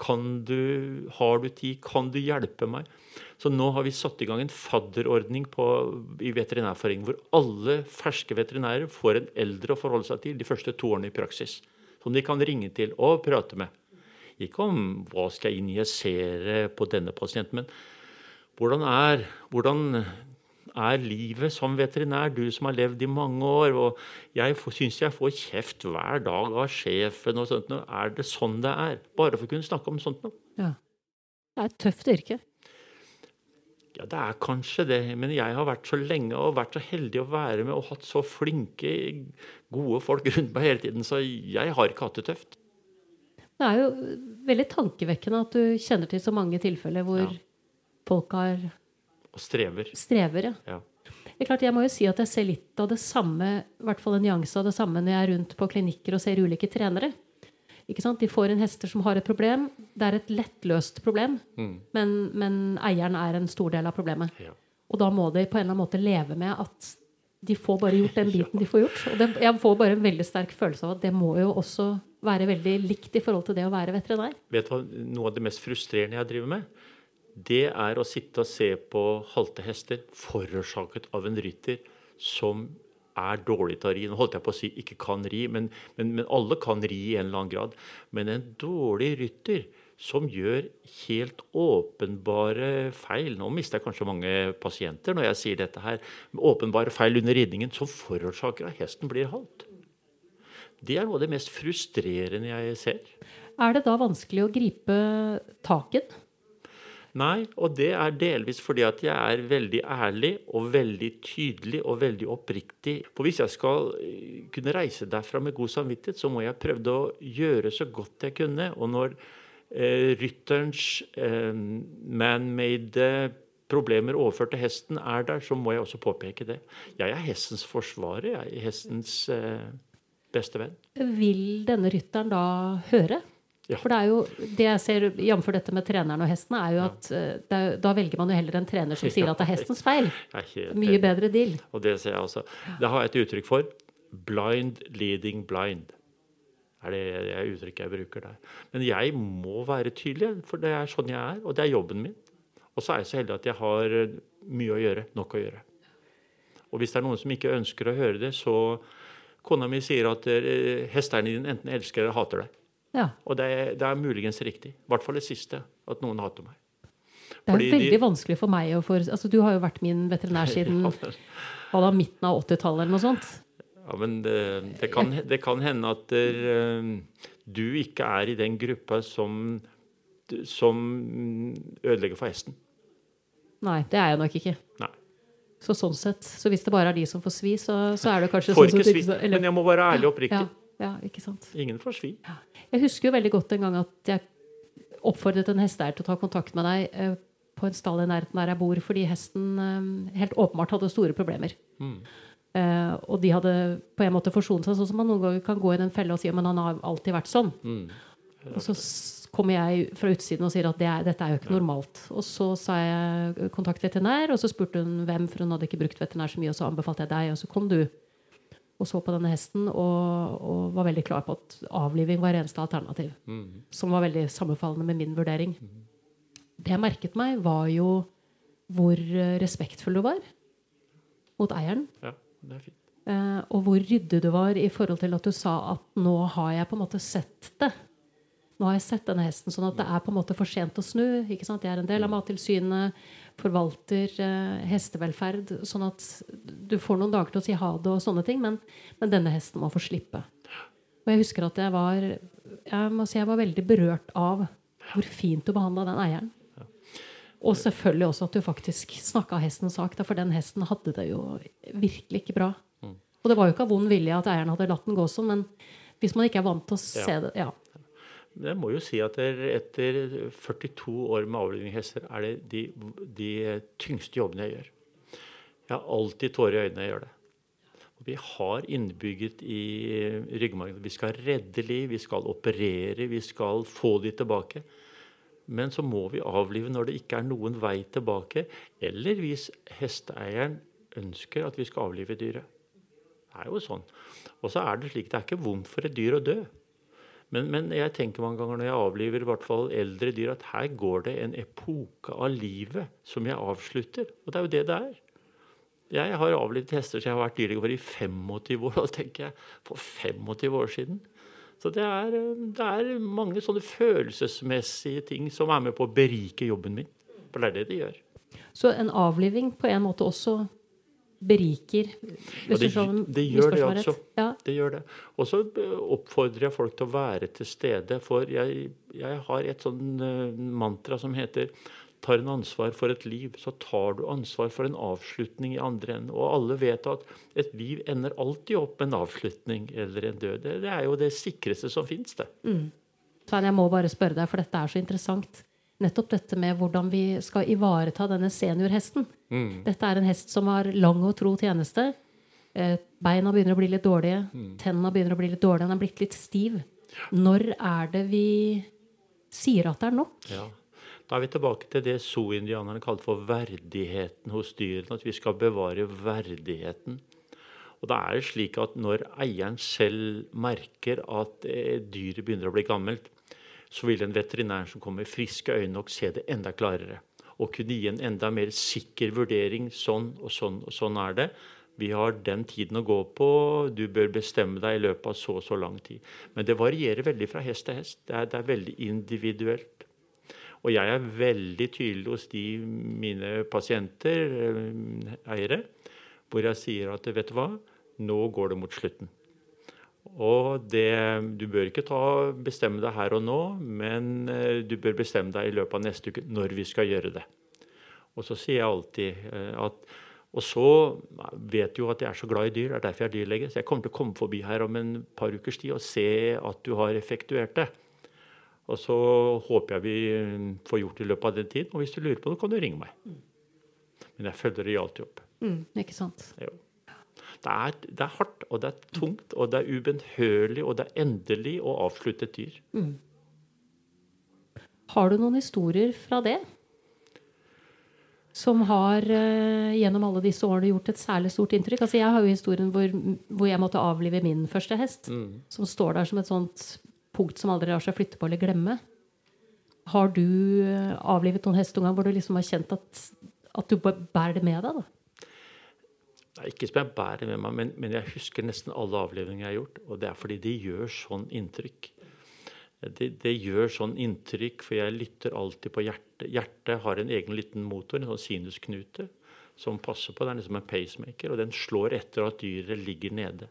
kan du, har du tid? Kan du hjelpe meg? Så nå har vi satt i gang en fadderordning på, i Veterinærforeningen hvor alle ferske veterinærer får en eldre å forholde seg til de første to årene i praksis. Som de kan ringe til og prate med. Ikke om hva skal jeg injisere på denne pasienten, men hvordan er, hvordan er livet som veterinær, du som har levd i mange år. og Jeg syns jeg får kjeft hver dag av sjefen og sånt. Er det sånn det er? Bare for å kunne snakke om sånt noe. Ja. Det er et tøft yrke. Ja, det er kanskje det. Men jeg har vært så lenge og vært så heldig å være med og hatt så flinke, gode folk rundt meg hele tiden, så jeg har ikke hatt det tøft. Det er jo veldig tankevekkende at du kjenner til så mange tilfeller hvor ja. folk har og strever. Strever, ja. ja. Det er klart, Jeg må jo si at jeg ser litt av det samme, i hvert fall en nyanse av det samme når jeg er rundt på klinikker og ser ulike trenere. Ikke sant? De får inn hester som har et problem. Det er et lettløst problem, mm. men, men, eieren er en stor del av problemet. Ja. Og da må de på en eller annen måte leve med at de får bare gjort den biten ja. de får gjort. Og det, jeg får bare en veldig sterk følelse av at det må jo også være veldig likt i forhold til det å være veterinær. Vet du hva noe av det mest frustrerende jeg driver med? Det er å sitte og se på halte hester forårsaket av en rytter som er dårlig til å ri. Nå holdt jeg på å si ikke kan ri, men, men, men, alle kan ri i en eller annen grad. Men en dårlig rytter som gjør helt åpenbare feil Nå mister jeg kanskje mange pasienter når jeg sier dette her. Åpenbare feil under ridningen som forårsaker at hesten blir halt. Det er noe av det mest frustrerende jeg ser. Er det da vanskelig å gripe taken? Nei, og det er delvis fordi at jeg er veldig ærlig og veldig tydelig og veldig oppriktig. For hvis jeg skal eh, kunne reise derfra med god samvittighet, så må jeg prøve å gjøre så godt jeg kunne. Og når eh, rytterens eh, man-made problemer overført til hesten er der, så må jeg også påpeke det. Jeg er hestens forsvarer. Jeg er hestens eh, beste venn. Vil denne rytteren da høre? Ja. For det er jo det jeg ser, jf. dette med treneren og hesten, er jo at ja. det er, da velger man jo heller en trener som sier at det er hestens feil. Er Mye bedre deal. Og det ser jeg også. Det har jeg et uttrykk for. Blind leading blind. Er det det uttrykket jeg bruker der. Men jeg må være tydelig, for det er sånn jeg er, og det er jobben min. Og så er jeg så heldig at jeg har eh, mye å gjøre. Nok å gjøre. Og hvis det er noen som ikke ønsker å høre det, så Kona mi sier at eh, hestene dine enten elsker eller hater deg. Ja. Og det er, det er muligens riktig. I hvert fall det siste. At noen hater meg. Det er Fordi jo de- veldig vanskelig for meg å få altså, Du har jo vært min veterinær siden hva da, midten av 80-tallet eller noe sånt. Ja, men det, det, kan, det kan hende at der, du ikke er i den gruppa som, som ødelegger for hesten. Nei, det er jeg nok ikke. Nei. Så sånn sett, så hvis det bare er de som får svi, så, så er det kanskje Får sånn som svi, eller- men jeg må være ærlig og oppriktig. Ja, ja, ikke sant. Ingen får svi. Jeg husker jo veldig godt en gang at jeg oppfordret en hesteeier til å ta kontakt med deg eh, på en stall i nærheten der jeg bor, fordi hesten eh, helt åpenbart hadde store problemer. Mm. Eh, og de hadde på en måte forsonet seg, sånn som man noen ganger kan gå i den fella og si men han har alltid vært sånn. Mm. Og så kommer jeg fra utsiden og sier at det er, dette er jo ikke normalt. Og så sa jeg kontakt veterinær, og så spurte hun hvem, for hun hadde ikke brukt veterinær så mye, og så anbefalte jeg deg, og så kom du og så på denne hesten og, og var veldig klar på at avliving var eneste alternativ. Mm. Som var veldig sammenfallende med min vurdering. Det jeg merket meg, var jo hvor eh, respektfull du var mot eieren. Ja, det er fint. Eh, og hvor ryddig du var i forhold til at du sa at nå har jeg på en måte sett det. Nå har jeg sett denne hesten, sånn at det er på en måte for sent å snu. ikke sant? Jeg er en del av Mattilsynet, forvalter eh, hestevelferd. Sånn at du får noen dager til å si ha det og sånne ting, men, men denne hesten må få slippe. Og jeg husker at jeg var jeg må si jeg var veldig berørt av hvor fint du behandla den eieren. Og selvfølgelig også at du faktisk snakka hestens sak, for den hesten hadde det jo virkelig ikke bra. Og det var jo ikke av vond vilje at eieren hadde latt den gå sånn, men hvis man ikke er vant til å se det ja. Jeg må jo si at etter 42 år med avlivning av hester, er det de, de tyngste jobbene jeg gjør. Jeg har alltid tårer i øynene når jeg gjør det. Og vi har innbygget i ryggmargen at vi skal redde liv, vi skal operere, vi skal få de tilbake. Men så må vi avlive når det ikke er noen vei tilbake, eller hvis hesteeieren ønsker at vi skal avlive dyret. Det er jo sånn. Og så er det slik, det er ikke vondt for et dyr å dø. Men, men jeg tenker mange ganger når jeg avliver i hvert fall eldre dyr, at her går det en epoke av livet som jeg avslutter. Og det er jo det det er. Jeg har avlivet hester så jeg har vært dyrlege for i 25 år. Og tenker jeg for 25 år siden. Så det er, det er mange sånne følelsesmessige ting som er med på å berike jobben min. For det er det de gjør. Så en avliving på en måte også beriker det, det gjør det altså. Ja. Det gjør det. Og så eh, oppfordrer jeg folk til å være til stede. For jeg, jeg har et sånn eh, mantra som heter Tar en ansvar for et liv, så tar du ansvar for en avslutning i andre enden. Og alle vet at et liv ender alltid opp med en avslutning eller en død. Det, er jo det sikreste som fins, det. Svein, jeg må bare spørre deg, for dette er så interessant. Nettopp dette med hvordan vi skal ivareta denne seniorhesten. Mm. Dette er en hest som har lang og tro tjeneste. Eh, Beina begynner å bli litt dårlige. Mm. Tennene begynner å bli litt dårlige. Den er blitt litt stiv. Når er det vi sier at det er nok? Ja. Da er vi tilbake til det zoo-indianerne kalte for verdigheten hos dyrene. At vi skal bevare verdigheten. Og da er det slik at når eieren selv merker at eh, dyret begynner å bli gammelt, så vil en veterinær som kommer med friske øyne nok se det enda klarere. Og kunne gi en enda mer sikker vurdering. Sånn og sånn og sånn er det. Vi har den tiden å gå på. Du bør bestemme deg i løpet av så og så lang tid. Men det varierer veldig fra hest til hest. Det er, det er veldig individuelt. Og jeg er veldig tydelig hos de mine pasienter, eh, eiere, hvor jeg sier at vet du hva, nå går det mot slutten. Og det, du bør ikke ta, bestemme deg her og nå, men eh, du bør bestemme deg i løpet av neste uke når vi skal gjøre det. Og så sier jeg alltid eh, at Og så vet du jo at jeg er så glad i dyr, det er derfor jeg er dyrlege. Så jeg kommer til å komme forbi her om en par ukers tid og se at du har effektuert det. Og så håper jeg vi eh, får gjort det i løpet av den tiden. Og hvis du lurer på det, kan du ringe meg. Men jeg følger det alltid opp. Mm, ikke sant? Jo. Det er, det er hardt, og det er tungt, og det er ubønnhørlig, og det er endelig å avslutte et dyr. Har du noen historier fra det? Som har uh, gjennom alle disse årene gjort et særlig stort inntrykk? Altså Jeg har jo historien hvor, hvor jeg måtte avlive min første hest. Mm. Som står der som et sånt punkt som aldri lar seg flytte på eller glemme. Har du uh, avlivet noen hest noen gang hvor du liksom har kjent at, at du bærer det med deg? da? Nei, ikke som jeg bærer med meg, men, men, jeg husker nesten alle avlivninger jeg har gjort. Og det er fordi de gjør sånn inntrykk. Det, det, gjør sånn inntrykk, for jeg lytter alltid på hjertet. Hjertet har en egen liten motor, en sånn sinusknute, som passer på. Det er liksom en pacemaker, og den slår etter at dyret ligger nede.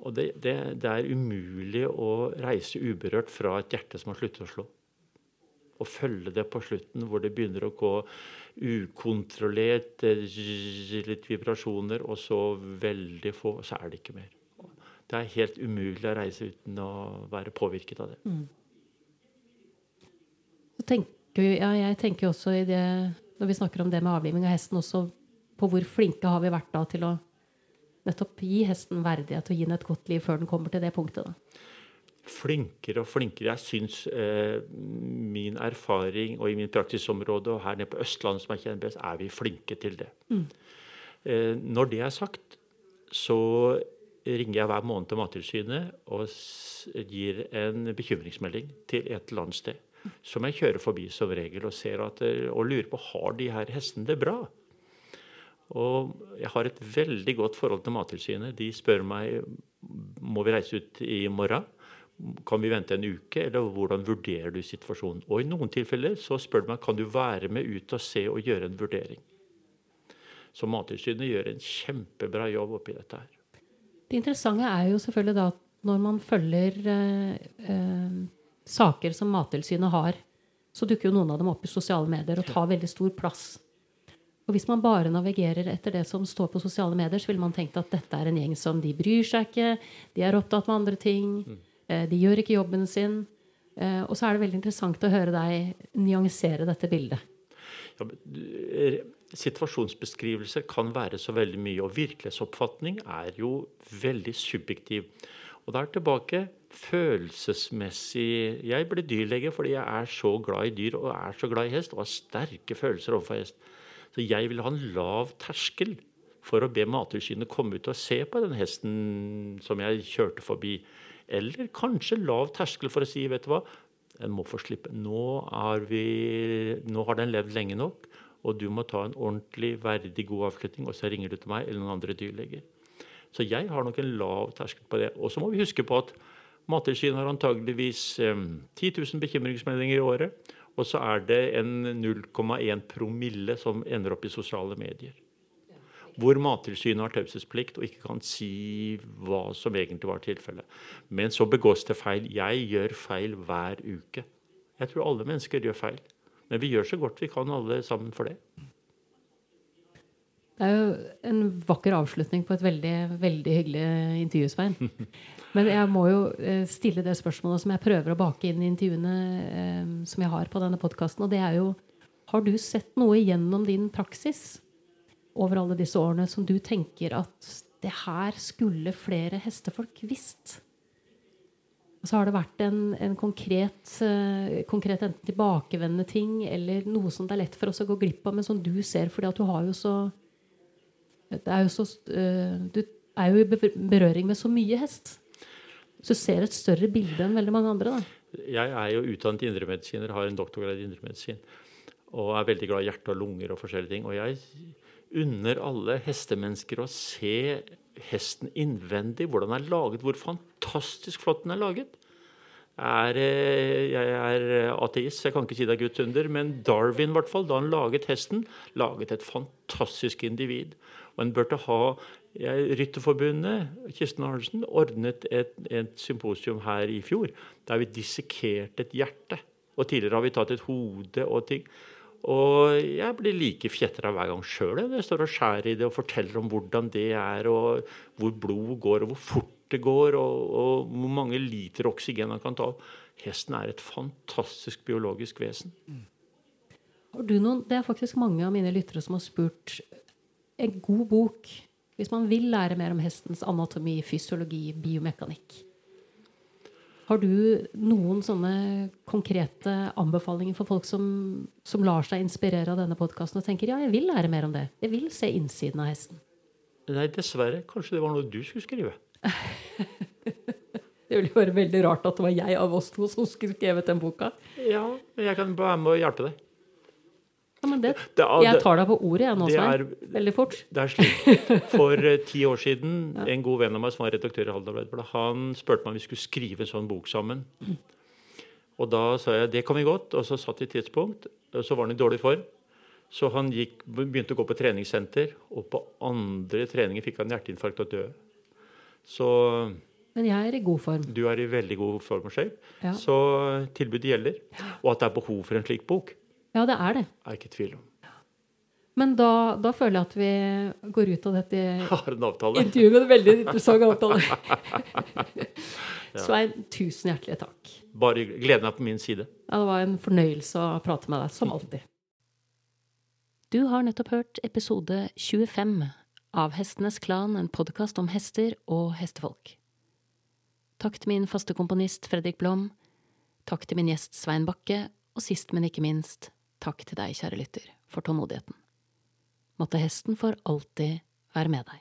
Og det, det, det er umulig å reise uberørt fra et hjerte som har sluttet å slå. Og følge det på slutten, hvor det begynner å gå ukontrollert, eh, litt vibrasjoner, og så veldig få, så er det ikke mer. Det er helt umulig å reise uten å være påvirket av det. Mm. Tenker, ja, jeg tenker også i det, når vi snakker om det med avliving av hesten, også på hvor flinke har vi vært da til å nettopp gi hesten verdighet og gi den et godt liv før den kommer til det punktet. da flinkere og flinkere. Jeg syns eh, min erfaring og i min praksisområde og her nede på Østlandet, som jeg kjenner best, er vi flinke til det. Mm. Eh, når det er sagt, så ringer jeg hver måned til Mattilsynet og gir en bekymringsmelding til et eller annet sted. Som jeg kjører forbi som regel og ser at, eh, og lurer på har de her hestene det bra. Og jeg har et veldig godt forhold til Mattilsynet. De spør meg må vi reise ut i morgen. Kan vi vente en uke, eller hvordan vurderer du situasjonen? Og i noen tilfeller så spør de meg kan du være med ut og se og gjøre en vurdering. Så Mattilsynet gjør en kjempebra jobb oppi dette her. Det interessante er jo selvfølgelig da at når man følger eh, eh, saker som Mattilsynet har, så dukker jo noen av dem opp i sosiale medier og tar veldig stor plass. Og hvis man bare navigerer etter det som står på sosiale medier, så ville man tenkt at dette er en gjeng som de bryr seg ikke, de er opptatt med andre ting, mm. Eh, de gjør ikke jobben sin. Eh, og så er det veldig interessant å høre deg nyansere dette bildet. Ja, situasjonsbeskrivelser kan være så veldig mye. Og virkelighetsoppfatning er jo veldig subjektiv. Og da er tilbake følelsesmessig Jeg ble dyrlege fordi jeg er så glad i dyr og er så glad i hest og har sterke følelser overfor hest. Så jeg vil ha en lav terskel for å be Mattilsynet komme ut og se på den hesten som jeg kjørte forbi. Eller kanskje lav terskel for å si vet du hva, en må få slippe. Nå, vi, nå har den levd lenge nok og du må ta en ordentlig, verdig, god avslutning, og så ringer du til meg eller noen andre dyrleger. Så jeg har nok en lav terskel på det. Og så må vi huske på at Mattilsynet har antageligvis eh, 10 000 bekymringsmeldinger i året. Og så er det en 0,1 promille som ender opp i sosiale medier. Hvor Mattilsynet har taushetsplikt og ikke kan si hva som egentlig var tilfellet. Men så begås det feil. Jeg gjør feil hver uke. Jeg tror alle mennesker gjør feil. Men vi gjør så godt vi kan alle sammen for det. Det er jo en vakker avslutning på et veldig, veldig hyggelig intervju, Svein. Men jeg må jo eh, stille det spørsmålet som jeg prøver å bake inn i intervjuene eh, som jeg har på denne podkasten, og det er jo Har du sett noe gjennom din praksis over alle disse årene som du tenker at det her skulle flere hestefolk visst? Og så har det vært en, en konkret, uh, konkret, enten tilbakevendende ting eller noe som det er lett for oss å gå glipp av, men som du ser fordi at du har jo så det er jo så uh, Du er jo i berøring med så mye hest. Så du ser et større bilde enn veldig mange andre. da. Jeg er jo utdannet indremedisiner, har en doktorgrad i indremedisin. Og er veldig glad i hjerte og lunger og forskjellige ting. Og jeg unner alle hestemennesker å se hesten innvendig, hvordan den er laget, hvor fantastisk flott den er laget. Er, eh, jeg er ateist, jeg kan ikke si det er Guds under, men Darwin, hvert fall, da han laget hesten, laget et fantastisk individ. Og en burde ha jeg, Rytterforbundet, Kirsten Arnesen, ordnet et, et, symposium her i fjor der vi dissekerte et hjerte. Og tidligere har vi tatt et hode og ting. Og jeg blir like fjetra hver gang sjøl når jeg står og skjærer i det og forteller om hvordan det er, og hvor blodet går, og hvor fort det går, og, og hvor mange liter oksygen han kan ta. Hesten er et fantastisk biologisk vesen. Noen, Det er faktisk mange av mine lyttere som har spurt en god bok hvis man vil lære mer om hestens anatomi, fysiologi, biomekanikk. Har du noen sånne konkrete anbefalinger for folk som, som lar seg inspirere av denne podkasten og tenker ja, jeg vil lære mer om det. Jeg vil se innsiden av hesten. Nei, dessverre. Kanskje det var noe du skulle skrive. Det ville være veldig rart at det var jeg av oss to som skulle skrevet den boka. Ja, men jeg kan være med og hjelpe deg. Ja, det, Det er- jeg tar deg på ordet, jeg nå, Svein. Veldig fort. Det er slik. For uh, ti år siden, en god venn av meg som var redaktør i Halden Arbeiderblad, han spurte meg om vi skulle skrive en sånn bok sammen. Og da sa jeg det kan vi godt, og så satt vi et tidspunkt, og så var han i dårlig form. Så han gikk, begynte å gå på treningssenter, og på andre treninger fikk han hjerteinfarkt og døde. Så Men jeg er i god form. du er i veldig god form og shape. Ja. Så tilbudet gjelder. Og at det er behov for en slik bok, Ja, det er det. er ikke tvil om. Men da, da føler jeg at vi går ut av dette Har en avtale. intervjuet med en veldig interessant avtale. Svein, tusen hjertelig takk. Bare gleden er på min side. Ja, det var en fornøyelse å prate med deg, som alltid. Du har nettopp hørt episode 25 av Hestenes Klan, en podkast om hester og hestefolk. Takk til min faste komponist Fredrik Blom. Takk til min gjest Svein Bakke. Og sist, men ikke minst, takk til deg, kjære lytter, for tålmodigheten. Måtte hesten for alltid være med deg.